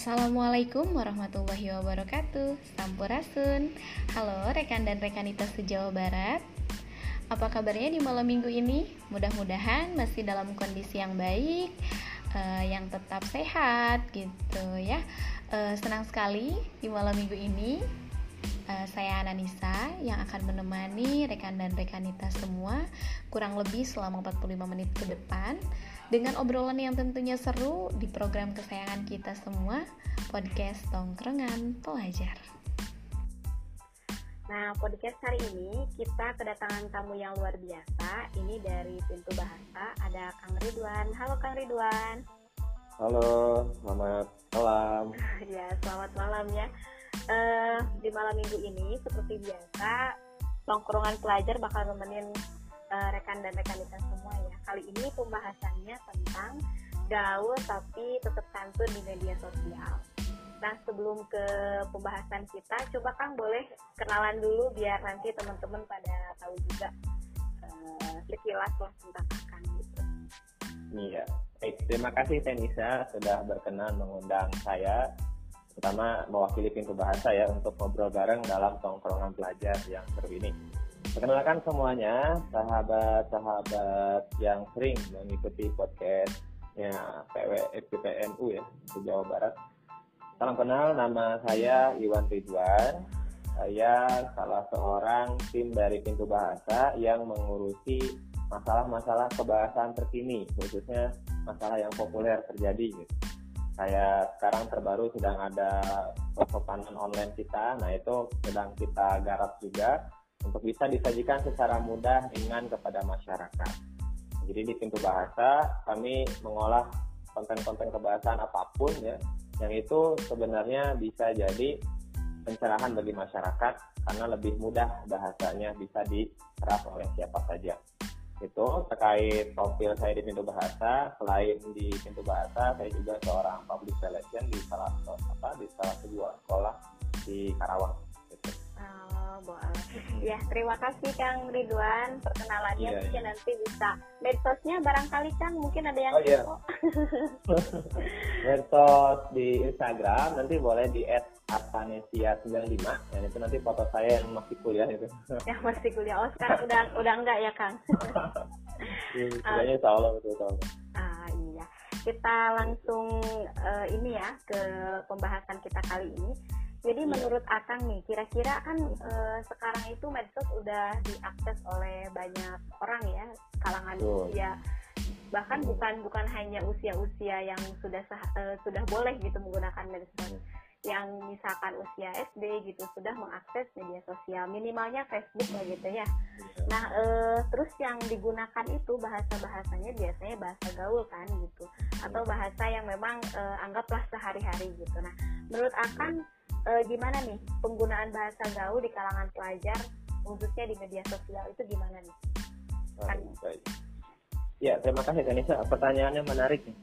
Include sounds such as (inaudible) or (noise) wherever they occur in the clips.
Assalamualaikum warahmatullahi wabarakatuh. Sampurasun. Halo rekan dan rekanita se-Jawa Barat. Apa kabarnya di malam minggu ini? Mudah-mudahan masih dalam kondisi yang baik uh, Yang tetap sehat gitu ya. Uh, Senang sekali di malam minggu ini uh, Saya Ananisa yang akan menemani rekan dan rekanita semua Kurang lebih selama 45 menit ke depan dengan obrolan yang tentunya seru di program kesayangan kita semua, podcast Tongkrongan Pelajar. Nah, podcast hari ini kita kedatangan tamu yang luar biasa. Ini dari Pintu Bahasa, ada Kang Ridwan. Halo Kang Ridwan. Halo, selamat malam. (laughs) ya, selamat malam ya. Uh, di malam minggu ini, seperti biasa, Tongkrongan Pelajar bakal nemenin uh, rekan dan rekan kita semua ya. Kali ini pembahasannya tentang gaul tapi tetap santun di media sosial. Nah sebelum ke pembahasan kita, coba Kang boleh kenalan dulu biar nanti teman-teman pada tahu juga uh, sekilas lah tentang Kang gitu. Iya, baik. Terima kasih Tenisa sudah berkenan mengundang saya pertama mewakili pintu bahasa ya untuk ngobrol bareng dalam tongkrongan pelajar yang seru ini. Perkenalkan semuanya, sahabat-sahabat yang sering mengikuti podcastnya PW FPPNU ya, di Jawa Barat. Salam kenal, nama saya Iwan Ridwan. Saya salah seorang tim dari Pintu Bahasa yang mengurusi masalah-masalah kebahasaan terkini, khususnya masalah yang populer terjadi. Gitu. Saya sekarang terbaru sedang ada persopanan online kita, nah itu sedang kita garap juga untuk bisa disajikan secara mudah ringan kepada masyarakat. Jadi di pintu bahasa kami mengolah konten-konten kebahasaan apa pun ya, yang itu sebenarnya bisa jadi pencerahan bagi masyarakat karena lebih mudah bahasanya bisa diserap oleh siapa saja. Itu terkait profil saya di pintu bahasa, selain di pintu bahasa, saya juga seorang public relation di salah apa di salah sebuah sekolah di Karawang boleh. Ya, terima kasih Kang Ridwan perkenalannya. Yeah, mungkin yeah. nanti bisa medsosnya barangkali Kang mungkin ada yang oh, iya. (laughs) Medsos di Instagram nanti boleh di @apanesia95 dan itu nanti foto saya yang masih kuliah itu. (laughs) Ya, masih kuliah. Oh, sekarang udah udah enggak ya, Kang? (laughs) Kuliahnya insya Allah betul betul. Ah, iya. Kita langsung uh, ini ya ke pembahasan kita kali ini jadi yeah. menurut Akang nih, kira-kira kan e, sekarang itu medsos udah diakses oleh banyak orang ya, kalangan oh. usia bahkan oh. bukan bukan hanya usia-usia yang sudah e, sudah boleh gitu menggunakan medsos. Hmm. Yang misalkan usia SD gitu sudah mengakses media sosial, minimalnya Facebook lah gitu ya. Iya. Nah, e, terus yang digunakan itu bahasa-bahasanya biasanya bahasa gaul kan gitu, atau iya. bahasa yang memang e, anggaplah sehari-hari gitu. Nah, menurut Akang e, gimana nih penggunaan bahasa gaul di kalangan pelajar khususnya di media sosial itu gimana nih? Kan? baik. Ya, terima kasih Kanisa. Pertanyaannya menarik nih.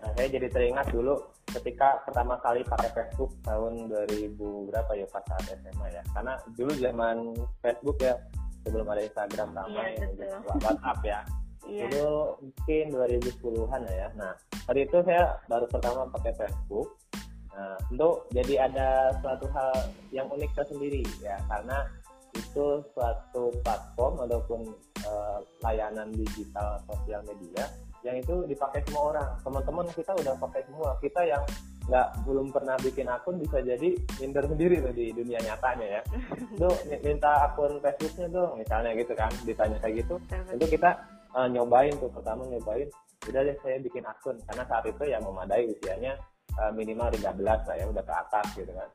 Nah, saya jadi teringat dulu ketika pertama kali pakai Facebook tahun 2000 berapa ya pas saat SMA ya. Karena dulu zaman Facebook ya sebelum ada Instagram ramai iya, WhatsApp ya. (laughs) Iya. Dulu mungkin 2010-an ya. Nah, hari itu saya baru pertama pakai Facebook Nah, tentu jadi ada suatu hal yang unik tersendiri ya karena itu suatu platform ataupun uh, layanan digital sosial media yang itu dipakai semua orang. Teman-teman kita udah pakai semua. Kita yang nggak belum pernah bikin akun bisa jadi minder sendiri tuh di dunia nyatanya ya. (laughs) Tuh minta akun Facebooknya tuh misalnya gitu kan, ditanya kayak gitu. Tentu kita uh, nyobain tuh pertama nyobain. Udah deh saya bikin akun karena saat itu yang memadai usianya uh, minimal 13 lah ya udah ke atas gitu kan.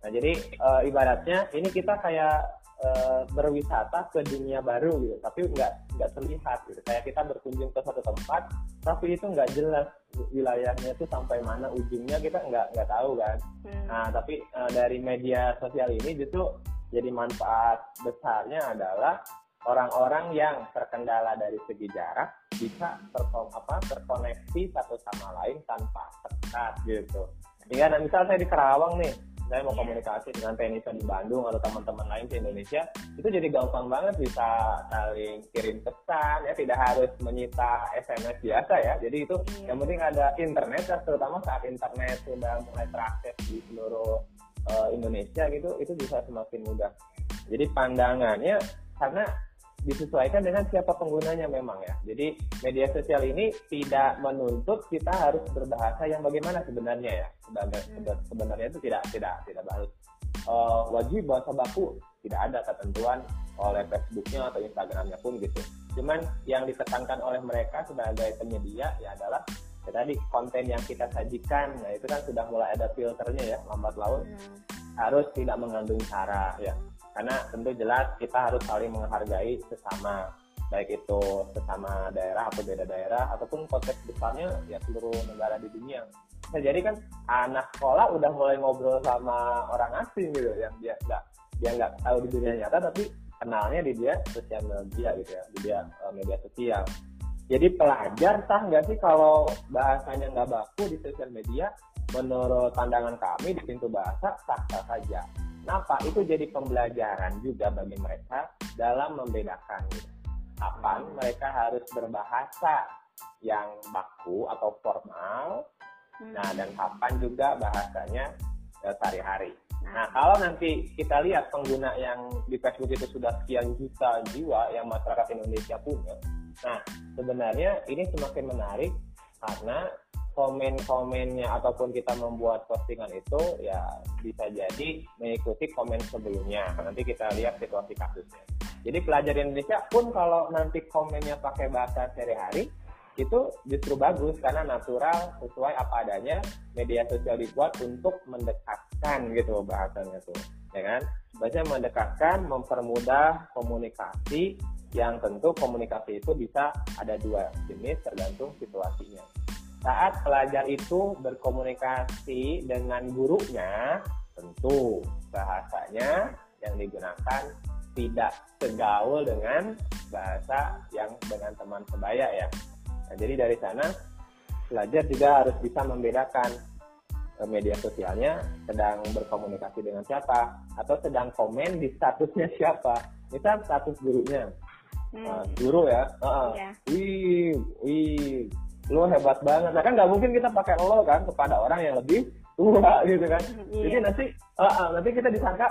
Nah jadi uh, ibaratnya ini kita kayak uh, berwisata ke dunia baru gitu tapi nggak nggak terlihat gitu. Kayak kita berkunjung ke satu tempat tapi itu nggak jelas wilayahnya itu sampai mana ujungnya kita nggak nggak tahu kan. Hmm. nah tapi uh, dari media sosial ini justru jadi manfaat besarnya adalah orang-orang yang terkendala dari segi jarak bisa terkom apa terkoneksi satu sama lain tanpa sekat gitu. Hingga nah, misal saya di Kerawang nih, saya mau Iya. komunikasi dengan tenisa di Bandung atau teman-teman lain di Indonesia itu jadi gampang banget bisa saling kirim pesan ya tidak harus menyita SMS biasa ya jadi itu Iya. yang penting ada internet ya terutama saat internet sudah mulai terakses di seluruh eh, Indonesia gitu itu bisa semakin mudah jadi pandangannya karena disesuaikan dengan siapa penggunanya memang ya. Jadi media sosial ini tidak menuntut kita harus berbahasa yang bagaimana sebenarnya ya. Sebenarnya, Hmm. sebenarnya itu tidak tidak tidak harus eh, wajib bahasa baku. Tidak ada ketentuan oleh Facebooknya atau Instagramnya pun gitu. Cuman yang ditekankan oleh mereka sebagai penyedia ya adalah ya tadi konten yang kita sajikan. Nah itu kan sudah mulai ada filternya ya lambat laun Hmm. harus tidak mengandung sara ya karena tentu jelas kita harus saling menghargai sesama baik itu sesama daerah atau beda daerah ataupun konteks besarnya ya seluruh negara di dunia. Nah, jadi kan anak sekolah udah mulai ngobrol sama orang asing gitu yang dia nggak dia nggak tahu di dunia nyata tapi kenalnya di dia sosial media gitu ya di dia eh, media sosial. Jadi pelajar sah nggak sih kalau bahasanya nggak baku di sosial media? Menurut pandangan kami di pintu bahasa sah-sah saja. Kenapa? Itu jadi pembelajaran juga bagi mereka dalam membedakan kapan mereka harus berbahasa yang baku atau formal, Hmm. nah dan kapan juga bahasanya eh, sehari-hari. Nah, Nah, kalau nanti kita lihat pengguna yang di Facebook itu sudah sekian juta jiwa yang masyarakat Indonesia punya. Nah, sebenarnya ini semakin menarik karena komen-komennya ataupun kita membuat postingan itu ya bisa jadi mengikuti komen sebelumnya. Nanti kita lihat situasi kasusnya. Jadi pelajar Indonesia pun kalau nanti komennya pakai bahasa sehari-hari itu justru bagus karena natural sesuai apa adanya media sosial dibuat untuk mendekatkan gitu bahasanya tuh ya kan bahasanya mendekatkan mempermudah komunikasi yang tentu komunikasi itu bisa ada dua jenis tergantung situasinya saat pelajar itu berkomunikasi dengan gurunya tentu bahasanya yang digunakan tidak segaul dengan bahasa yang dengan teman sebaya ya Nah, jadi dari sana pelajar juga harus bisa membedakan eh, media sosialnya sedang berkomunikasi dengan siapa atau sedang komen di statusnya (laughs) siapa. Misal status gurunya, Hmm. Eh, guru ya, Heeh. Iya. wih, wih, lo hebat banget. Nah kan nggak mungkin kita pakai lo kan kepada orang yang lebih tua (laughs) gitu kan. Iya. Jadi nanti, eh, eh, nanti kita disangka,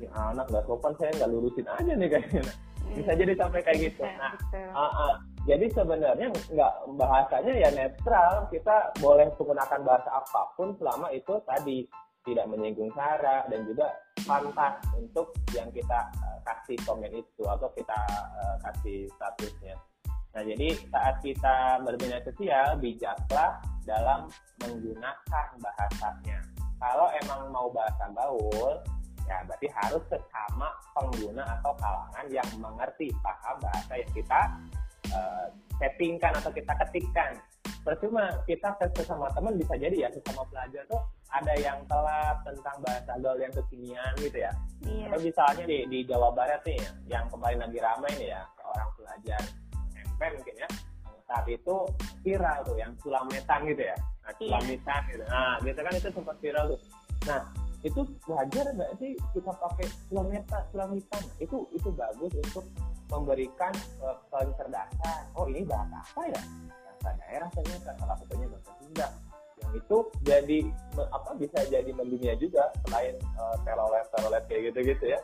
ini anak nggak sopan saya nggak lurusin aja nih (laughs) kayaknya. Hmm. Bisa jadi sampai kayak gitu. Bisa, Nah. Ah, ah. Jadi sebenarnya nggak bahasanya ya netral. Kita boleh menggunakan bahasa apa pun selama itu tadi tidak menyinggung sara dan juga pantas untuk yang kita eh, kasih komen itu atau kita eh, kasih statusnya. Nah jadi saat kita bermedia sosial bijaklah dalam menggunakan bahasanya. Kalau emang mau bahasa gaul, ya berarti harus sesama pengguna atau kalangan yang mengerti paham bahasa yang kita eh, settingkan atau kita ketikkan. Percuma kita sesama teman bisa jadi ya sesama pelajar tuh ada yang telat tentang bahasa gaul yang kekinian gitu ya. Iya. Atau misalnya di, di Jawa Barat nih ya, yang kemarin lagi ramai nih ya, seorang pelajar Mungkin ya, saat itu viral tuh yang sulametan gitu ya, nah, Iya. sulamitan gitu, nah gitu kan itu sempat viral tuh. Nah itu wajar nggak sih kita pakai sulametan, sulamitan? Itu itu bagus untuk memberikan uh, pencerdasan. Oh ini bahasa apa ya? Bahasa daerah ternyata salah satunya bahasa Sunda yang itu jadi apa bisa jadi mendunia juga selain uh, telolet telolet kayak gitu gitu ya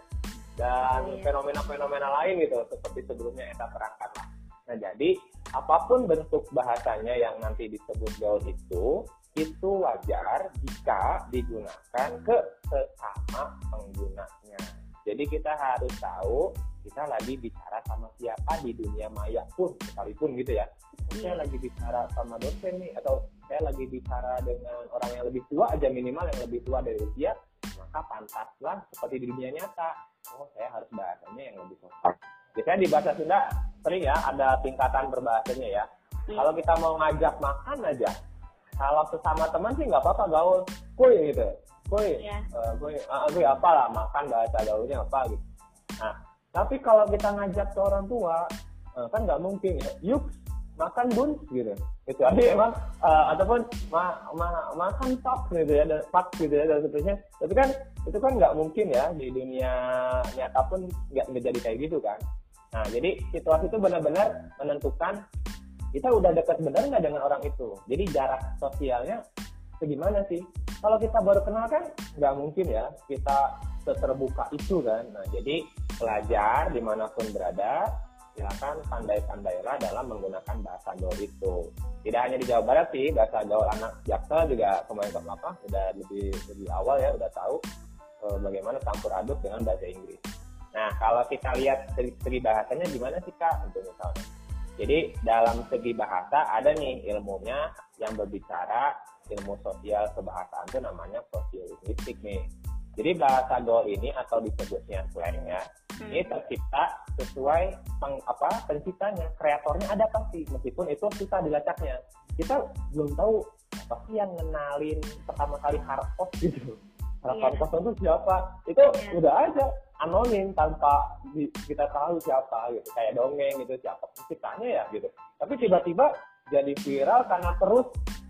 dan Iya. fenomena-fenomena lain gitu seperti sebelumnya eta perangkat lah. Nah jadi apa pun bentuk bahasanya yang nanti disebut gaul itu itu wajar jika digunakan ke sesama penggunanya. Jadi kita harus tahu kita lagi bicara sama siapa di dunia maya pun sekalipun gitu ya. Saya lagi bicara sama dosen nih atau saya lagi bicara dengan orang yang lebih tua aja minimal yang lebih tua dari usia maka pantaslah seperti di dunia nyata oh saya harus bahasanya yang lebih sopan biasanya di bahasa Sunda sering ya ada tingkatan berbahasanya ya. Iya. kalau kita mau ngajak makan aja kalau sesama teman sih nggak apa-apa gaul. Kuy gitu. Kuy Iya. eh, kuy ah, kuy apalah makan bahasa gaulnya apa gitu. Nah tapi kalau kita ngajak ke orang tua eh, kan nggak mungkin ya. Yuk makan bun gitu. Kecuali emang uh, ataupun ma, ma, makan pak gitu ya dan pak gitu ya dan seterusnya. Tapi kan itu kan nggak mungkin ya di dunia nyata pun nggak menjadi kayak gitu kan nah jadi situasi itu benar-benar menentukan kita udah dekat benar nggak dengan orang itu jadi jarak sosialnya segimana sih kalau kita baru kenal kan nggak mungkin ya kita terbuka itu kan nah jadi pelajar di mana pun berada silakan pandai-pandailah dalam menggunakan bahasa gaul itu. Tidak hanya di Jawa Barat sih, bahasa gaul anak jaksa juga kemarin ke apa udah lebih lebih awal ya, udah tahu uh, bagaimana campur aduk dengan bahasa Inggris. Nah, kalau kita lihat segi, segi bahasanya gimana sih Kak untuk misalnya? Jadi dalam segi bahasa ada nih ilmunya yang berbicara ilmu sosial kebahasaan itu namanya sosiolinguistik nih. Jadi bahasa gaul ini atau disebutnya slang ya, hmm. ini tercipta sesuai peng, apa penciptanya, kreatornya ada pasti, meskipun itu susah dilacaknya. Kita belum tahu apa sih yang ngenalin pertama kali harpos gitu. Harapan yeah. kosong itu siapa? Itu yeah. udah aja anonim tanpa di, kita tahu siapa gitu. Kayak dongeng gitu siapa penciptanya ya gitu. Tapi tiba-tiba jadi viral karena terus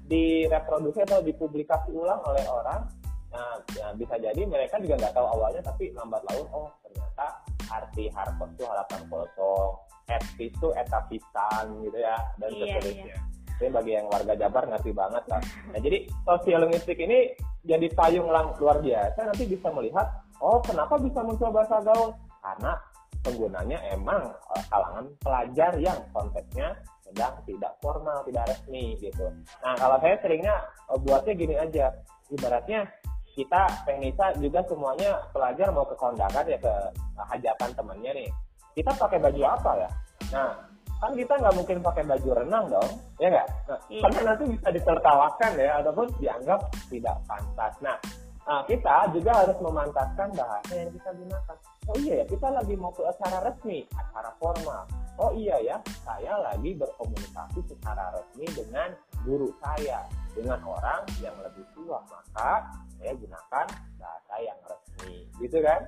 direproduksi atau dipublikasi ulang oleh orang Nah, ya, bisa jadi mereka juga nggak tahu awalnya, tapi lambat laun, oh ternyata arti hardcore itu harapan kosong, etis itu etapisan gitu ya, dan iya, seterusnya. Iya. Ini bagi yang warga Jabar ngerti banget lah. Nah, jadi sosial linguistik ini jadi payung lang luar biasa. Nanti bisa melihat, oh kenapa bisa muncul bahasa gaul? Karena penggunanya emang uh, kalangan pelajar yang konteksnya sedang tidak formal, tidak resmi gitu. Nah, kalau saya seringnya uh, buatnya gini aja, ibaratnya kita Penisa juga semuanya pelajar mau ke kondangan ya ke hajatan temannya nih kita pakai baju apa ya nah kan kita nggak mungkin pakai baju renang dong ya nggak nah, iya. karena nanti bisa ditertawakan ya ataupun dianggap tidak pantas nah, nah kita juga harus memantaskan bahasa yang kita gunakan. Oh iya ya kita lagi mau ke acara resmi acara formal. Oh iya ya saya lagi berkomunikasi secara resmi dengan guru saya dengan orang yang lebih tua. Maka saya gunakan bahasa yang resmi. Gitu kan?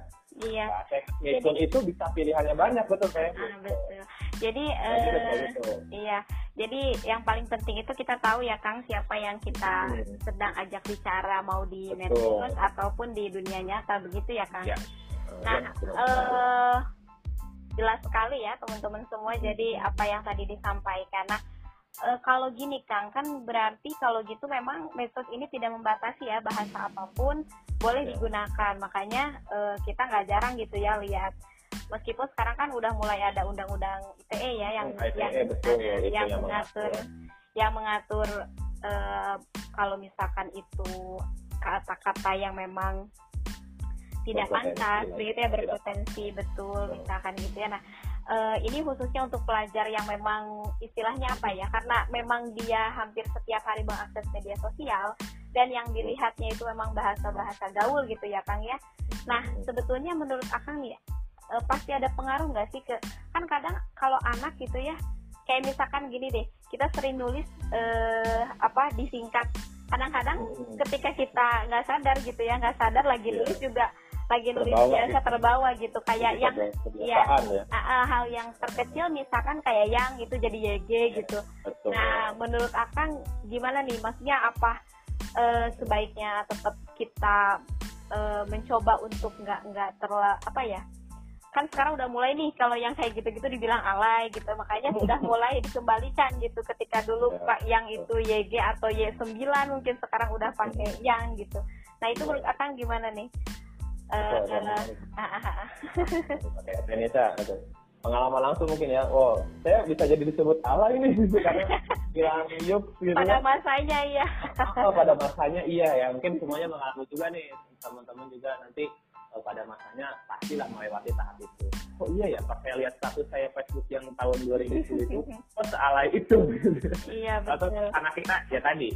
Iya. Bahasa jadi, itu bisa pilihannya banyak betul kayak ah, betul jadi uh, iya. Jadi yang paling penting itu kita tahu ya Kang siapa yang kita hmm. sedang ajak bicara mau di medsos ataupun di dunia nyata begitu ya Kang? Ya. nah uh, jelas sekali ya teman-teman semua. Jadi apa yang tadi disampaikan. Nah e, kalau gini Kang kan berarti kalau gitu memang medsos ini tidak membatasi ya bahasa apa pun boleh iya. digunakan. Makanya e, kita nggak jarang gitu ya lihat meskipun sekarang kan udah mulai ada undang-undang ITE ya yang ITE, yang betul, ya, yang, yang mengatur yang mengatur e, kalau misalkan itu kata-kata yang memang tidak pantas begitu ya berpotensi betul misalkan gitu ya. Nah uh, ini khususnya untuk pelajar yang memang istilahnya apa ya karena memang dia hampir setiap hari mengakses media sosial dan yang dilihatnya itu memang bahasa-bahasa gaul gitu ya Kang ya. Nah sebetulnya menurut Akang nih uh, pasti ada pengaruh nggak sih ke kan kadang kalau anak gitu ya kayak misalkan gini deh kita sering nulis uh, apa disingkat kadang-kadang hmm. ketika kita nggak sadar gitu ya nggak sadar lagi yeah. nulis juga lagi nulis biasa gitu. terbawa gitu kayak yang ya, ya. Uh, hal yang terkecil misalkan kayak yang itu jadi YG ya, gitu betul. nah menurut Akang gimana nih maksudnya apa uh, sebaiknya tetap kita uh, mencoba untuk nggak nggak terlalu apa ya kan sekarang udah mulai nih kalau yang kayak gitu-gitu dibilang alay gitu makanya (laughs) sudah mulai dikembalikan gitu ketika dulu ya, pak yang itu YG atau Y9 mungkin sekarang udah pakai yang gitu nah itu menurut Akang gimana nih Uh, Indonesia, pengalaman langsung mungkin ya. Oh, saya bisa jadi disebut ala ini (laughs) karena bilang yuk gitu. Pada masanya iya. oh, pada masanya iya ya. Mungkin semuanya mengalami juga nih teman-teman juga nanti pada masanya pastilah melewati tahap itu. Oh iya ya, pas saya lihat status saya Facebook yang tahun 2010 itu, (laughs) oh sealai itu. Iya (laughs) betul. Atau anak kita ya tadi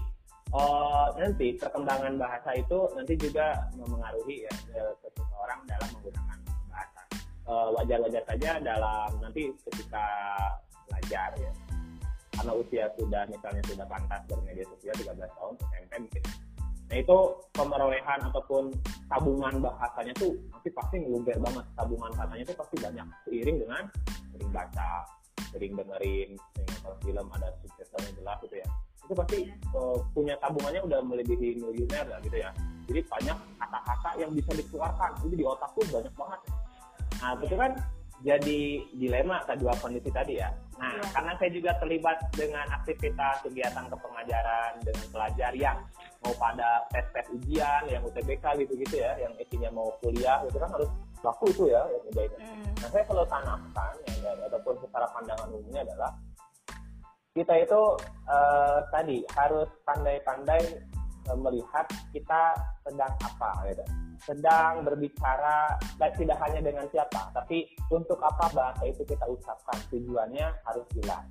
oh, nanti perkembangan bahasa itu nanti juga mempengaruhi ya seseorang dalam menggunakan bahasa. Uh, wajar-wajar saja dalam nanti ketika belajar ya. Karena usia sudah misalnya sudah pantas bermedia sosial 13 tahun SMP mungkin. Nah itu pemerolehan ataupun tabungan bahasanya tuh nanti pasti ngeluber banget. Tabungan katanya tuh pasti banyak. Seiring dengan sering baca, sering dengerin sering nonton film ada suksesnya jelas gitu ya. Itu pasti uh, punya tabungannya udah melebihi miliuner lah gitu ya. Jadi banyak kata-kata yang bisa dikeluarkan. Itu di otak tuh banyak banget. Nah itu kan jadi dilema kedua kondisi tadi ya nah ya. karena saya juga terlibat dengan aktivitas kegiatan kepengajaran dengan pelajar yang mau pada tes tes ujian yang UTBK gitu gitu ya yang isinya mau kuliah itu kan harus laku itu ya yang. Hmm. Nah saya kalau tanamkan ya, ataupun secara pandangan umumnya adalah kita itu uh, tadi harus pandai-pandai melihat kita sedang apa gitu. Sedang berbicara tidak hanya dengan siapa, tapi untuk apa bahasa itu kita ucapkan. Tujuannya harus jelas.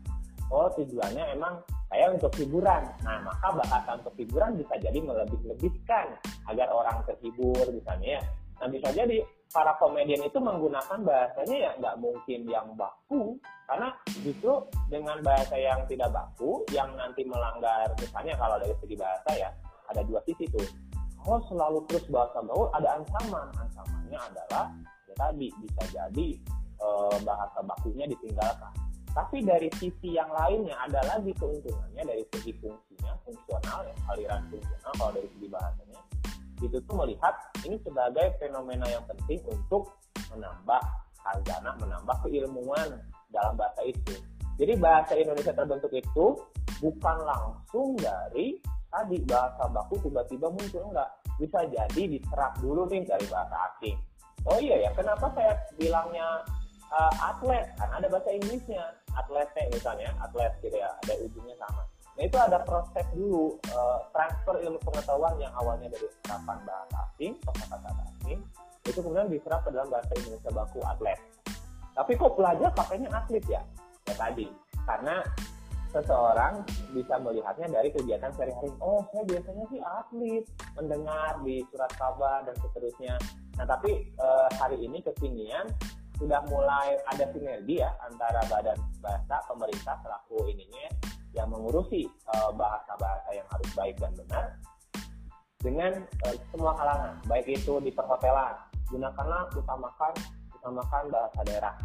Oh tujuannya emang saya untuk hiburan. Nah maka bahasa untuk hiburan bisa jadi melebih-lebihkan agar orang terhibur misalnya ya. Nah bisa jadi para komedian itu menggunakan bahasanya ya nggak mungkin yang baku karena justru dengan bahasa yang tidak baku yang nanti melanggar misalnya kalau dari segi bahasa ya ada dua sisi tuh. Kalau selalu terus bahasa gaul ada ancaman. Ancamannya adalah ya tadi bisa jadi e, bahasa bakunya ditinggalkan. Tapi dari sisi yang lainnya ada lagi keuntungannya dari segi fungsinya fungsional ya aliran fungsional kalau dari segi bahasanya itu tuh melihat ini sebagai fenomena yang penting untuk menambah khazanah, menambah keilmuan dalam bahasa itu. Jadi bahasa Indonesia terbentuk itu bukan langsung dari tadi bahasa baku tiba-tiba muncul enggak. Bisa jadi diserap dulu nih dari bahasa asing. Oh iya ya, kenapa saya bilangnya uh, atlet? Karena ada bahasa Inggrisnya. Atletnya misalnya, atlet gitu ya, ada ujungnya sama. Nah itu ada proses dulu uh, transfer ilmu pengetahuan yang awalnya dari serapan bahasa asing, kata-kata asing, itu kemudian diserap ke dalam bahasa Indonesia baku atlet. Tapi kok pelajar pakainya atlet ya? Ya tadi, karena seseorang bisa melihatnya dari kegiatan sehari-hari. Oh, saya biasanya sih atlet, mendengar di surat kabar dan seterusnya. Nah, tapi e, hari ini kekinian sudah mulai ada sinergi ya antara badan bahasa pemerintah selaku ininya yang mengurusi eh, bahasa-bahasa yang harus baik dan benar dengan uh, semua kalangan, baik itu di perhotelan, gunakanlah utamakan utamakan bahasa daerah.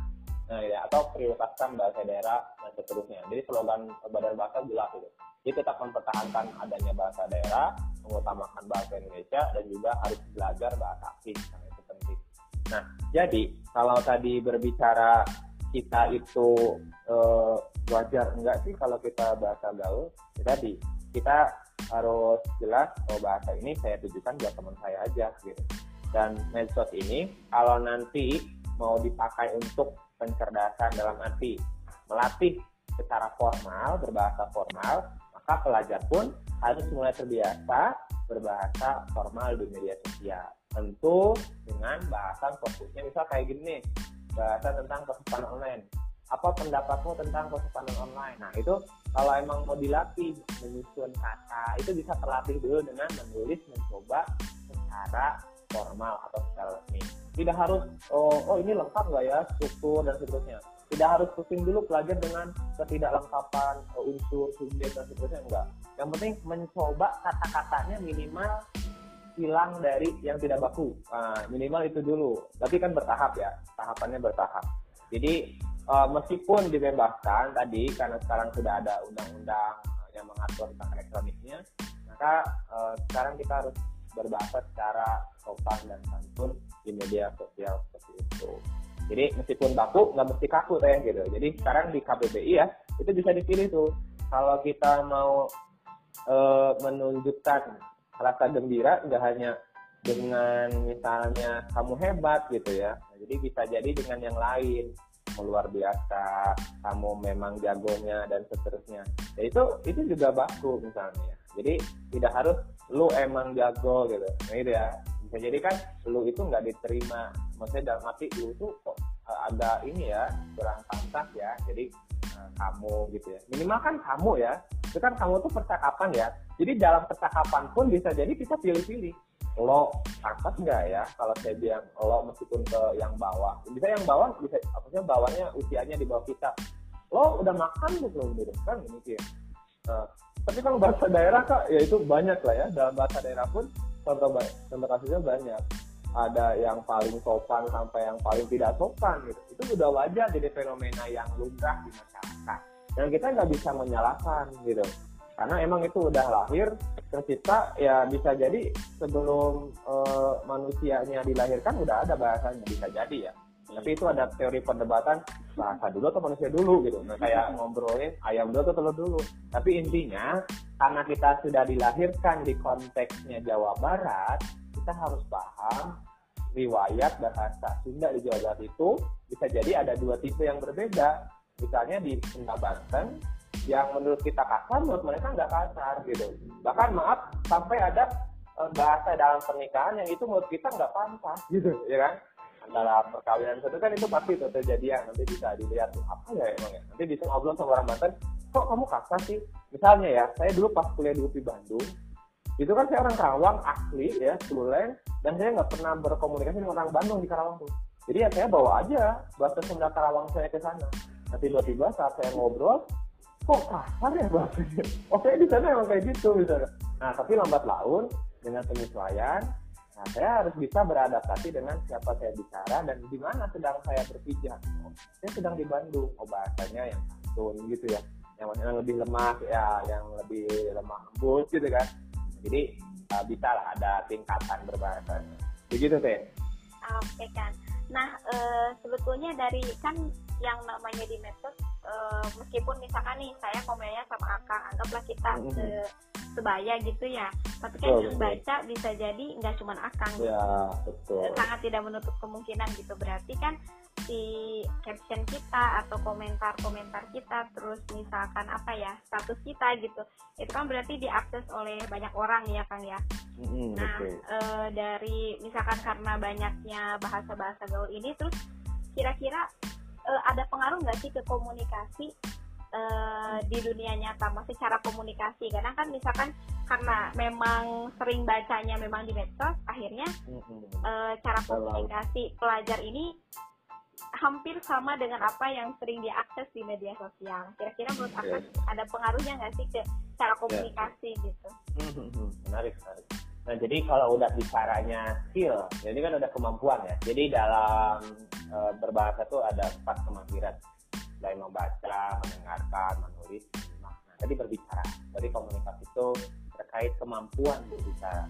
Nah, ya, atau prioritaskan bahasa daerah dan seterusnya. Jadi slogan badan bahasa jelas itu. Jadi tetap mempertahankan adanya bahasa daerah, mengutamakan bahasa Indonesia dan juga harus belajar bahasa asing karena itu penting. Nah, jadi kalau tadi berbicara kita itu uh, wajar enggak sih kalau kita bahasa gaul ya tadi kita harus jelas oh bahasa ini saya tujukan buat teman saya aja gitu dan medsos ini kalau nanti mau dipakai untuk pencerdasan dalam arti melatih secara formal berbahasa formal maka pelajar pun harus mulai terbiasa berbahasa formal di media sosial. Tentu dengan bahasan fokusnya misal kayak gini bahasa tentang pesan online. Apa pendapatmu tentang pesan online? Nah itu kalau emang mau dilatih menyusun kata itu bisa terlatih dulu dengan menulis mencoba secara formal atau secara resmi. Tidak harus oh, oh ini lengkap nggak ya struktur dan seterusnya. Tidak harus pusing dulu pelajar dengan ketidaklengkapan uh, unsur subjek dan seterusnya enggak. Yang penting mencoba kata-katanya minimal hilang dari yang tidak baku. Nah, minimal itu dulu. Tapi kan bertahap ya tahapannya bertahap. Jadi uh, meskipun dibebaskan tadi karena sekarang sudah ada undang-undang yang mengatur tentang elektroniknya maka uh, sekarang kita harus berbahasa secara sopan dan santun di media sosial seperti itu. Jadi meskipun baku nggak mesti kaku teh gitu. Jadi sekarang di KBBI ya itu bisa dipilih tuh. Kalau kita mau uh, menunjukkan rasa gembira nggak hanya dengan misalnya kamu hebat gitu ya. Nah, jadi bisa jadi dengan yang lain. Luar biasa kamu memang jagonya dan seterusnya. Ya itu itu juga baku misalnya. Jadi tidak harus lu emang jago gitu. Nah itu ya. Bisa jadi kan lu itu nggak diterima. Maksudnya dalam arti lu tuh kok eh, ada ini ya kurang pantas ya. Jadi uh, kamu gitu ya. Minimal kan kamu ya. Itu kan kamu tuh percakapan ya. Jadi dalam percakapan pun bisa jadi kita pilih-pilih. Lo pantas nggak ya? Kalau saya bilang lo meskipun ke yang bawah. Bisa yang bawah bisa apa bawahnya usianya di bawah kita. Lo udah makan belum gitu kan? Ini sih tapi kalau bahasa daerah kak ya itu banyak lah ya. Dalam bahasa daerah pun contoh contoh kasusnya banyak. Ada yang paling sopan sampai yang paling tidak sopan gitu. Itu itu udah wajar jadi fenomena yang lumrah di masyarakat. Dan kita nggak bisa menyalahkan gitu. Karena emang itu udah lahir tercipta ya bisa jadi sebelum uh, manusianya dilahirkan udah ada bahasanya bisa jadi ya tapi itu ada teori perdebatan bahasa dulu atau manusia dulu gitu. Nah kayak ngobrolin ayam dulu atau telur dulu. Tapi intinya karena kita sudah dilahirkan di konteksnya Jawa Barat kita harus paham riwayat bahasa Sunda di Jawa Barat itu bisa jadi ada dua tipe yang berbeda. Misalnya di Sunda Banten yang menurut kita kasar menurut mereka nggak kasar gitu. Bahkan maaf sampai ada uh, bahasa dalam pernikahan yang itu menurut kita nggak pantas gitu ya kan antara perkawinan itu kan itu pasti tuh terjadi nanti bisa dilihat apa ya emang ya? Nanti bisa ngobrol sama orang Banten kok kamu kasar sih? Misalnya ya saya dulu pas kuliah di UPI Bandung itu kan saya orang Karawang asli ya Tulen dan saya nggak pernah berkomunikasi dengan orang Bandung di Karawang tuh. Jadi ya saya bawa aja bahasa Sunda Karawang saya ke sana. Nah tiba-tiba saat saya ngobrol kok kasar ya bahasanya (laughs) oke di sana emang kayak gitu misalnya. Nah tapi lambat laun dengan penyesuaian nah saya harus bisa beradaptasi dengan siapa saya bicara dan di mana sedang saya berpijak. Oh, saya sedang di Bandung oh bahasanya yang santun gitu ya. Yang, yang lebih lemah ya yang lebih lemah lembut gitu kan. Jadi uh, bisa lah ada tingkatan berbahasa. Begitu teh. Oke kan nah e, sebetulnya dari kan yang namanya di medsos uh, meskipun misalkan nih saya komennya sama akang anggaplah kita mm -hmm. Sebaya gitu ya. Tapi kan yang baca bisa jadi nggak cuma akang. Ya, betul. sangat tidak menutup kemungkinan gitu. Berarti kan si caption kita atau komentar-komentar kita terus misalkan apa ya status kita gitu itu kan berarti diakses oleh banyak orang ya kang ya. Mm, nah okay. e, eh, dari misalkan karena banyaknya bahasa-bahasa gaul ini terus kira-kira uh, ada pengaruh nggak sih ke komunikasi uh, di dunia nyata, masih cara komunikasi? Karena kan misalkan karena memang sering bacanya memang di medsos, akhirnya uh, cara komunikasi pelajar ini hampir sama dengan apa yang sering diakses di media sosial. Kira-kira menurut yeah. ada pengaruhnya nggak sih ke cara iya. komunikasi yeah. gitu? Menarik, menarik. Nah, jadi kalau udah bicaranya skill, jadi kan udah kemampuan ya. Jadi dalam e, berbahasa tuh ada empat kemampuan. Selain membaca, mendengarkan, menulis, nah, tadi berbicara. Jadi komunikasi itu terkait kemampuan berbicara.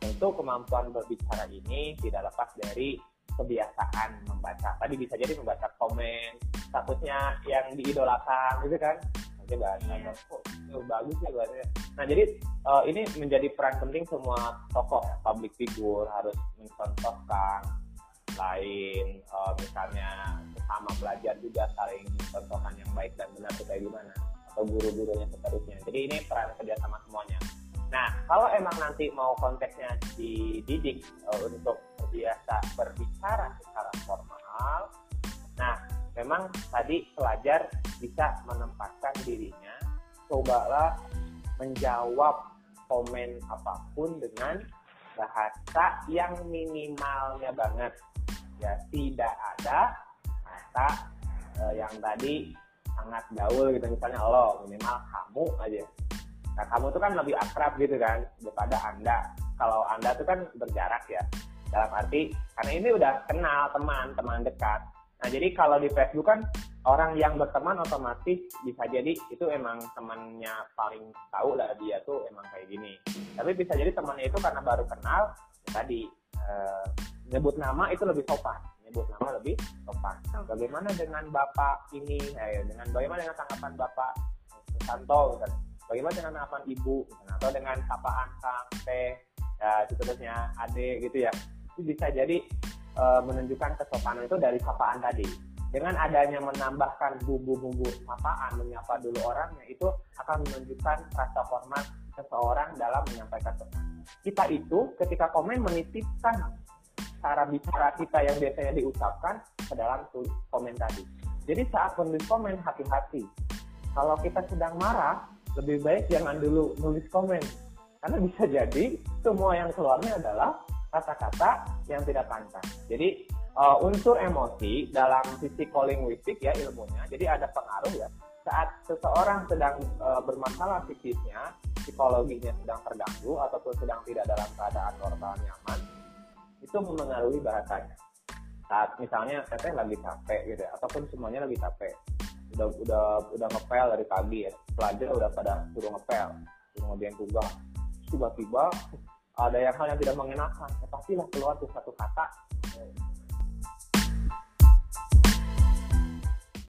Tentu kemampuan berbicara ini tidak lepas dari kebiasaan membaca. Tadi bisa jadi membaca komen, statusnya yang diidolakan gitu kan aja bahasanya kok oh, bagus ya bahasanya nah jadi uh, ini menjadi peran penting semua tokoh public figure harus mencontohkan lain uh, misalnya sama belajar juga saling mencontohkan yang baik dan benar itu kayak gimana atau guru-gurunya seterusnya. Jadi ini peran kerja sama semuanya. Nah kalau emang nanti mau konteksnya dididik uh, untuk biasa berbicara secara formal nah memang tadi pelajar bisa menempatkan dirinya cobalah menjawab komen apa pun dengan bahasa yang minimalnya banget ya tidak ada kata uh, yang tadi sangat gaul gitu. Misalnya lo minimal kamu aja. Nah kamu tuh kan lebih akrab gitu kan daripada anda. Kalau anda tuh kan berjarak ya. Dalam arti karena ini udah kenal teman teman dekat. Nah jadi kalau di Facebook kan orang yang berteman otomatis bisa jadi itu emang temannya paling tahu lah dia tuh emang kayak gini. Tapi bisa jadi temannya itu karena baru kenal ya tadi eh, nyebut nama itu lebih sopan, nyebut nama lebih sopan. Bagaimana dengan bapak ini? Eh, dengan bagaimana dengan tanggapan bapak Santo? Misalnya? Bagaimana dengan tanggapan ibu? Misalnya? Atau dengan sapaan kang, teh, ya seterusnya, ade gitu ya? Itu bisa jadi uh, menunjukkan kesopanan itu dari sapaan tadi. Dengan adanya menambahkan bumbu-bumbu sapaan, menyapa dulu orangnya, itu akan menunjukkan rasa hormat seseorang dalam menyampaikan pesan. Kita itu ketika komen menitipkan cara bicara kita yang biasanya diucapkan ke dalam komen tadi. Jadi saat menulis komen hati-hati. Kalau kita sedang marah, lebih baik jangan dulu nulis komen. Karena bisa (laughs) jadi semua yang keluarnya adalah kata-kata yang tidak pantas. Jadi uh, unsur emosi dalam sisi linguistik ya ilmunya, jadi ada pengaruh ya saat seseorang sedang uh, bermasalah psikisnya, psikologinya sedang terganggu ataupun sedang tidak dalam keadaan normal nyaman, itu mempengaruhi bahasanya. saat misalnya teteh lagi capek gitu ya ataupun semuanya lagi capek. Udah udah udah ngepel dari pagi ya pelajar udah pada suruh ngepel suruh ngerjain tugas. Tiba-tiba ada yang hal yang tidak mengenakan. Ya pastilah keluar tuh satu kata